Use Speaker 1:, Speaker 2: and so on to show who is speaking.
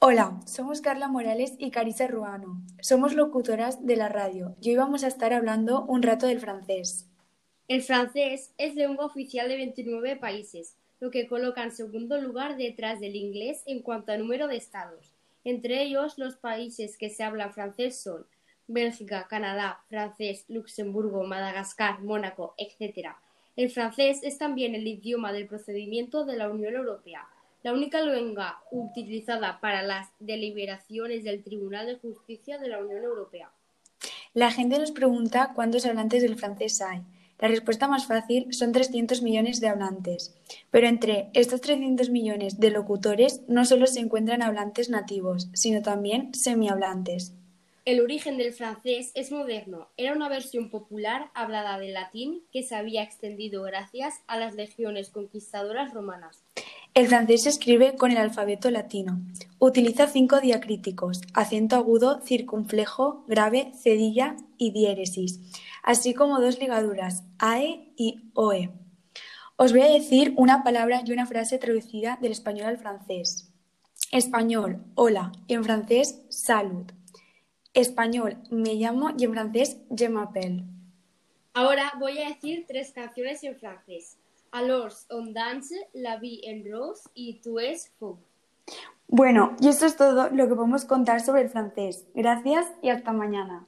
Speaker 1: Hola, somos Carla Morales y Carisa Ruano. Somos locutoras de la radio y hoy vamos a estar hablando un rato del francés.
Speaker 2: El francés es lengua oficial de 29 países, lo que coloca en segundo lugar detrás del inglés en cuanto a número de estados. Entre ellos, los países que se hablan francés son Bélgica, Canadá, francés, Luxemburgo, Madagascar, Mónaco, etc. El francés es también el idioma del procedimiento de la Unión Europea, la única lengua utilizada para las deliberaciones del Tribunal de Justicia de la Unión Europea.
Speaker 1: La gente nos pregunta cuántos hablantes del francés hay. La respuesta más fácil son 300 millones de hablantes. Pero entre estos 300 millones de locutores no solo se encuentran hablantes nativos, sino también semihablantes.
Speaker 2: El origen del francés es moderno. Era una versión popular hablada del latín que se había extendido gracias a las legiones conquistadoras romanas.
Speaker 1: El francés se escribe con el alfabeto latino. Utiliza cinco diacríticos: acento agudo, circunflejo, grave, cedilla y diéresis, así como dos ligaduras, ae y oe. Os voy a decir una palabra y una frase traducida del español al francés. Español, hola, y en francés, salud. Español, me llamo y en francés, je m'appelle.
Speaker 2: Ahora voy a decir tres canciones en francés. Alors on danse, La vie en rose y Tu es fou.
Speaker 1: Bueno, y esto es todo lo que podemos contar sobre el francés. Gracias y hasta mañana.